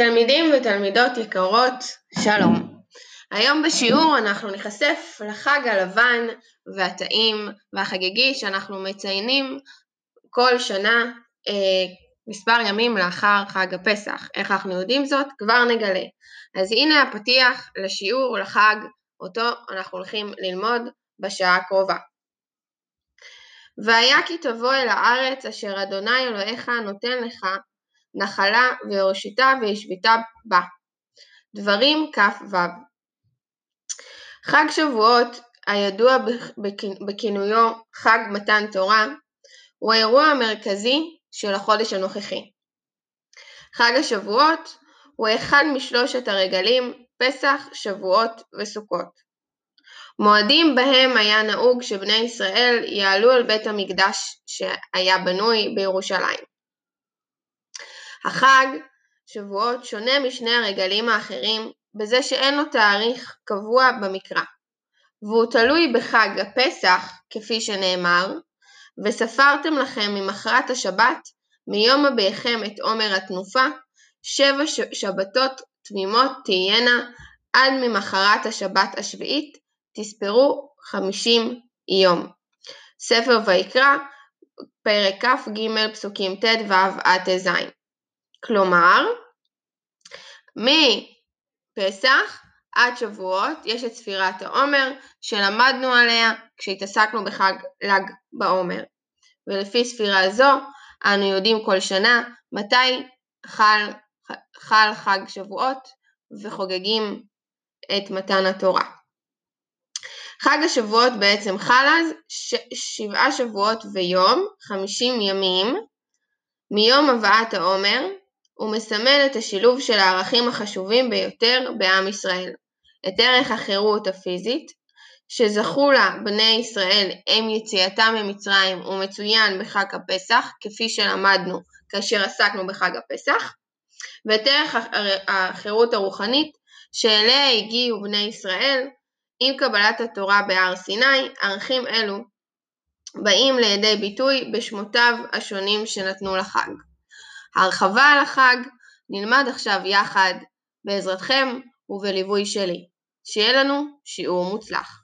תלמידים ותלמידות יקרות, שלום. היום בשיעור אנחנו ניחשף לחג הלבן והטעים והחגיגי שאנחנו מציינים כל שנה אה, מספר ימים לאחר חג הפסח. איך אנחנו יודעים זאת? כבר נגלה. אז הנה הפתיח לשיעור לחג אותו אנחנו הולכים ללמוד בשעה הקרובה. והיה כי תבוא אל הארץ אשר אדוני אלוהיך נותן לך נחלה והושיטה והשביתה בה. דברים כ"ו חג שבועות, הידוע בכינויו חג מתן תורה, הוא האירוע המרכזי של החודש הנוכחי. חג השבועות הוא אחד משלושת הרגלים פסח, שבועות וסוכות. מועדים בהם היה נהוג שבני ישראל יעלו על בית המקדש שהיה בנוי בירושלים. החג שבועות שונה משני הרגלים האחרים בזה שאין לו תאריך קבוע במקרא, והוא תלוי בחג הפסח, כפי שנאמר, וספרתם לכם ממחרת השבת, מיום הביאכם את עומר התנופה, שבע שבתות תמימות תהיינה, עד ממחרת השבת השביעית, תספרו חמישים יום. ספר ויקרא, פרק כ"ג, פסוקים ט"ו עד ט"ז. כלומר, מפסח עד שבועות יש את ספירת העומר שלמדנו עליה כשהתעסקנו בחג ל"ג בעומר. ולפי ספירה זו אנו יודעים כל שנה מתי חל, חל חג שבועות וחוגגים את מתן התורה. חג השבועות בעצם חל אז ש... שבעה שבועות ויום, חמישים ימים, מיום הבאת העומר הוא מסמל את השילוב של הערכים החשובים ביותר בעם ישראל, את ערך החירות הפיזית, שזכו לה בני ישראל עם יציאתם ממצרים ומצוין בחג הפסח, כפי שלמדנו כאשר עסקנו בחג הפסח, ואת ערך החירות הרוחנית שאליה הגיעו בני ישראל עם קבלת התורה בהר סיני, ערכים אלו באים לידי ביטוי בשמותיו השונים שנתנו לחג. הרחבה על החג נלמד עכשיו יחד בעזרתכם ובליווי שלי. שיהיה לנו שיעור מוצלח.